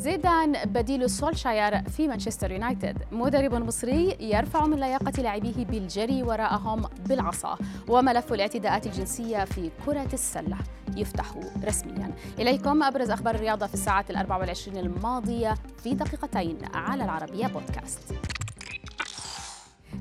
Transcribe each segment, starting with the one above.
زيدان بديل سولشاير في مانشستر يونايتد. مدرب مصري يرفع من لياقة لاعبيه بالجري وراءهم بالعصا وملف الاعتداءات الجنسية في كرة السلة. يفتح رسميا. إليكم أبرز أخبار الرياضة في الساعات الأربع والعشرين الماضية في دقيقتين على العربية بودكاست.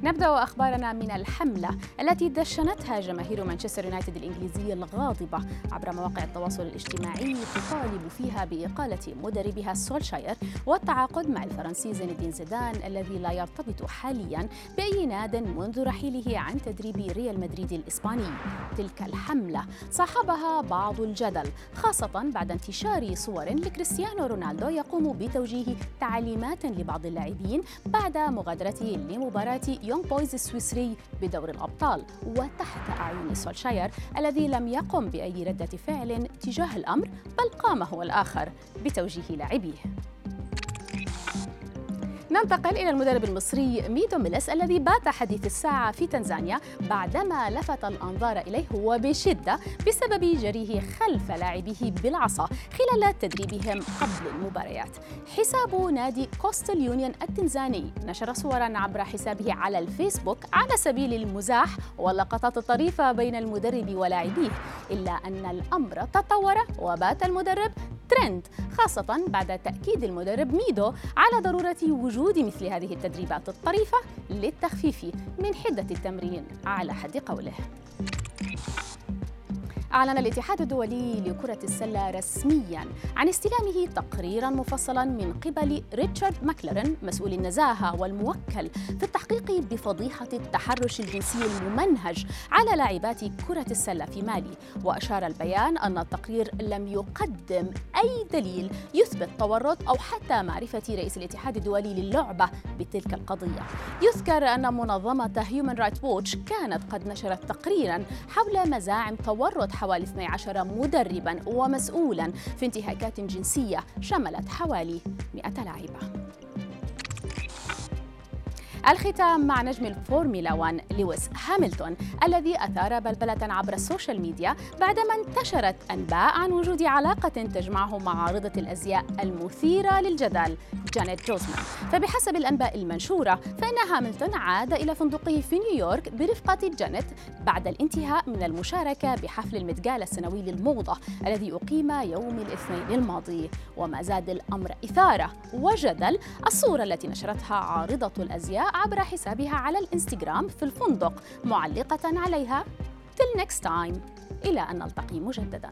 نبدأ أخبارنا من الحملة التي دشنتها جماهير مانشستر يونايتد الإنجليزية الغاضبة عبر مواقع التواصل الاجتماعي تطالب فيها بإقالة مدربها سولشاير والتعاقد مع الفرنسي زين الدين زيدان الذي لا يرتبط حاليا بأي ناد منذ رحيله عن تدريب ريال مدريد الإسباني. تلك الحملة صاحبها بعض الجدل خاصة بعد انتشار صور لكريستيانو رونالدو يقوم بتوجيه تعليمات لبعض اللاعبين بعد مغادرته لمباراة يونغ بويز السويسري بدور الأبطال وتحت أعين سولشاير الذي لم يقم بأي ردة فعل تجاه الأمر بل قام هو الآخر بتوجيه لاعبيه. ننتقل إلى المدرب المصري ميدو ميلس الذي بات حديث الساعة في تنزانيا بعدما لفت الأنظار إليه وبشدة بسبب جريه خلف لاعبيه بالعصا خلال تدريبهم قبل المباريات. حساب نادي كوستل يونيون التنزاني نشر صورا عبر حسابه على الفيسبوك على سبيل المزاح واللقطات الطريفة بين المدرب ولاعبيه إلا أن الأمر تطور وبات المدرب ترند خاصة بعد تأكيد المدرب ميدو على ضرورة وجود مثل هذه التدريبات الطريفة للتخفيف من حدة التمرين على حد قوله. أعلن الاتحاد الدولي لكرة السلة رسميا عن استلامه تقريرا مفصلا من قبل ريتشارد ماكلارن مسؤول النزاهة والموكل في التحقيق بفضيحة التحرش الجنسي الممنهج على لاعبات كرة السلة في مالي. وأشار البيان أن التقرير لم يقدم أي دليل يثبت تورط أو حتى معرفة رئيس الاتحاد الدولي للعبة بتلك القضية. يذكر أن منظمة هيومن رايتس ووتش كانت قد نشرت تقريرا حول مزاعم تورط حوالي 12 مدربا ومسؤولا في انتهاكات جنسية شملت حوالي 100 لاعبة الختام مع نجم الفورمولا 1 لويس هاملتون الذي أثار بلبلة عبر ال social media بعدما انتشرت أنباء عن وجود علاقة تجمعه مع عارضة الأزياء المثيرة للجدل جانيت جوزمان. فبحسب الأنباء المنشورة فإن هاملتون عاد إلى فندقه في نيويورك برفقة جانيت بعد الانتهاء من المشاركة بحفل المت غالا السنوي للموضة الذي أقيم يوم الاثنين الماضي. وما زاد الأمر إثارة وجدل الصورة التي نشرتها عارضة الأزياء عبر حسابها على الانستغرام في الفندق. معلقة عليها. Till next time. إلى أن نلتقي مجدداً.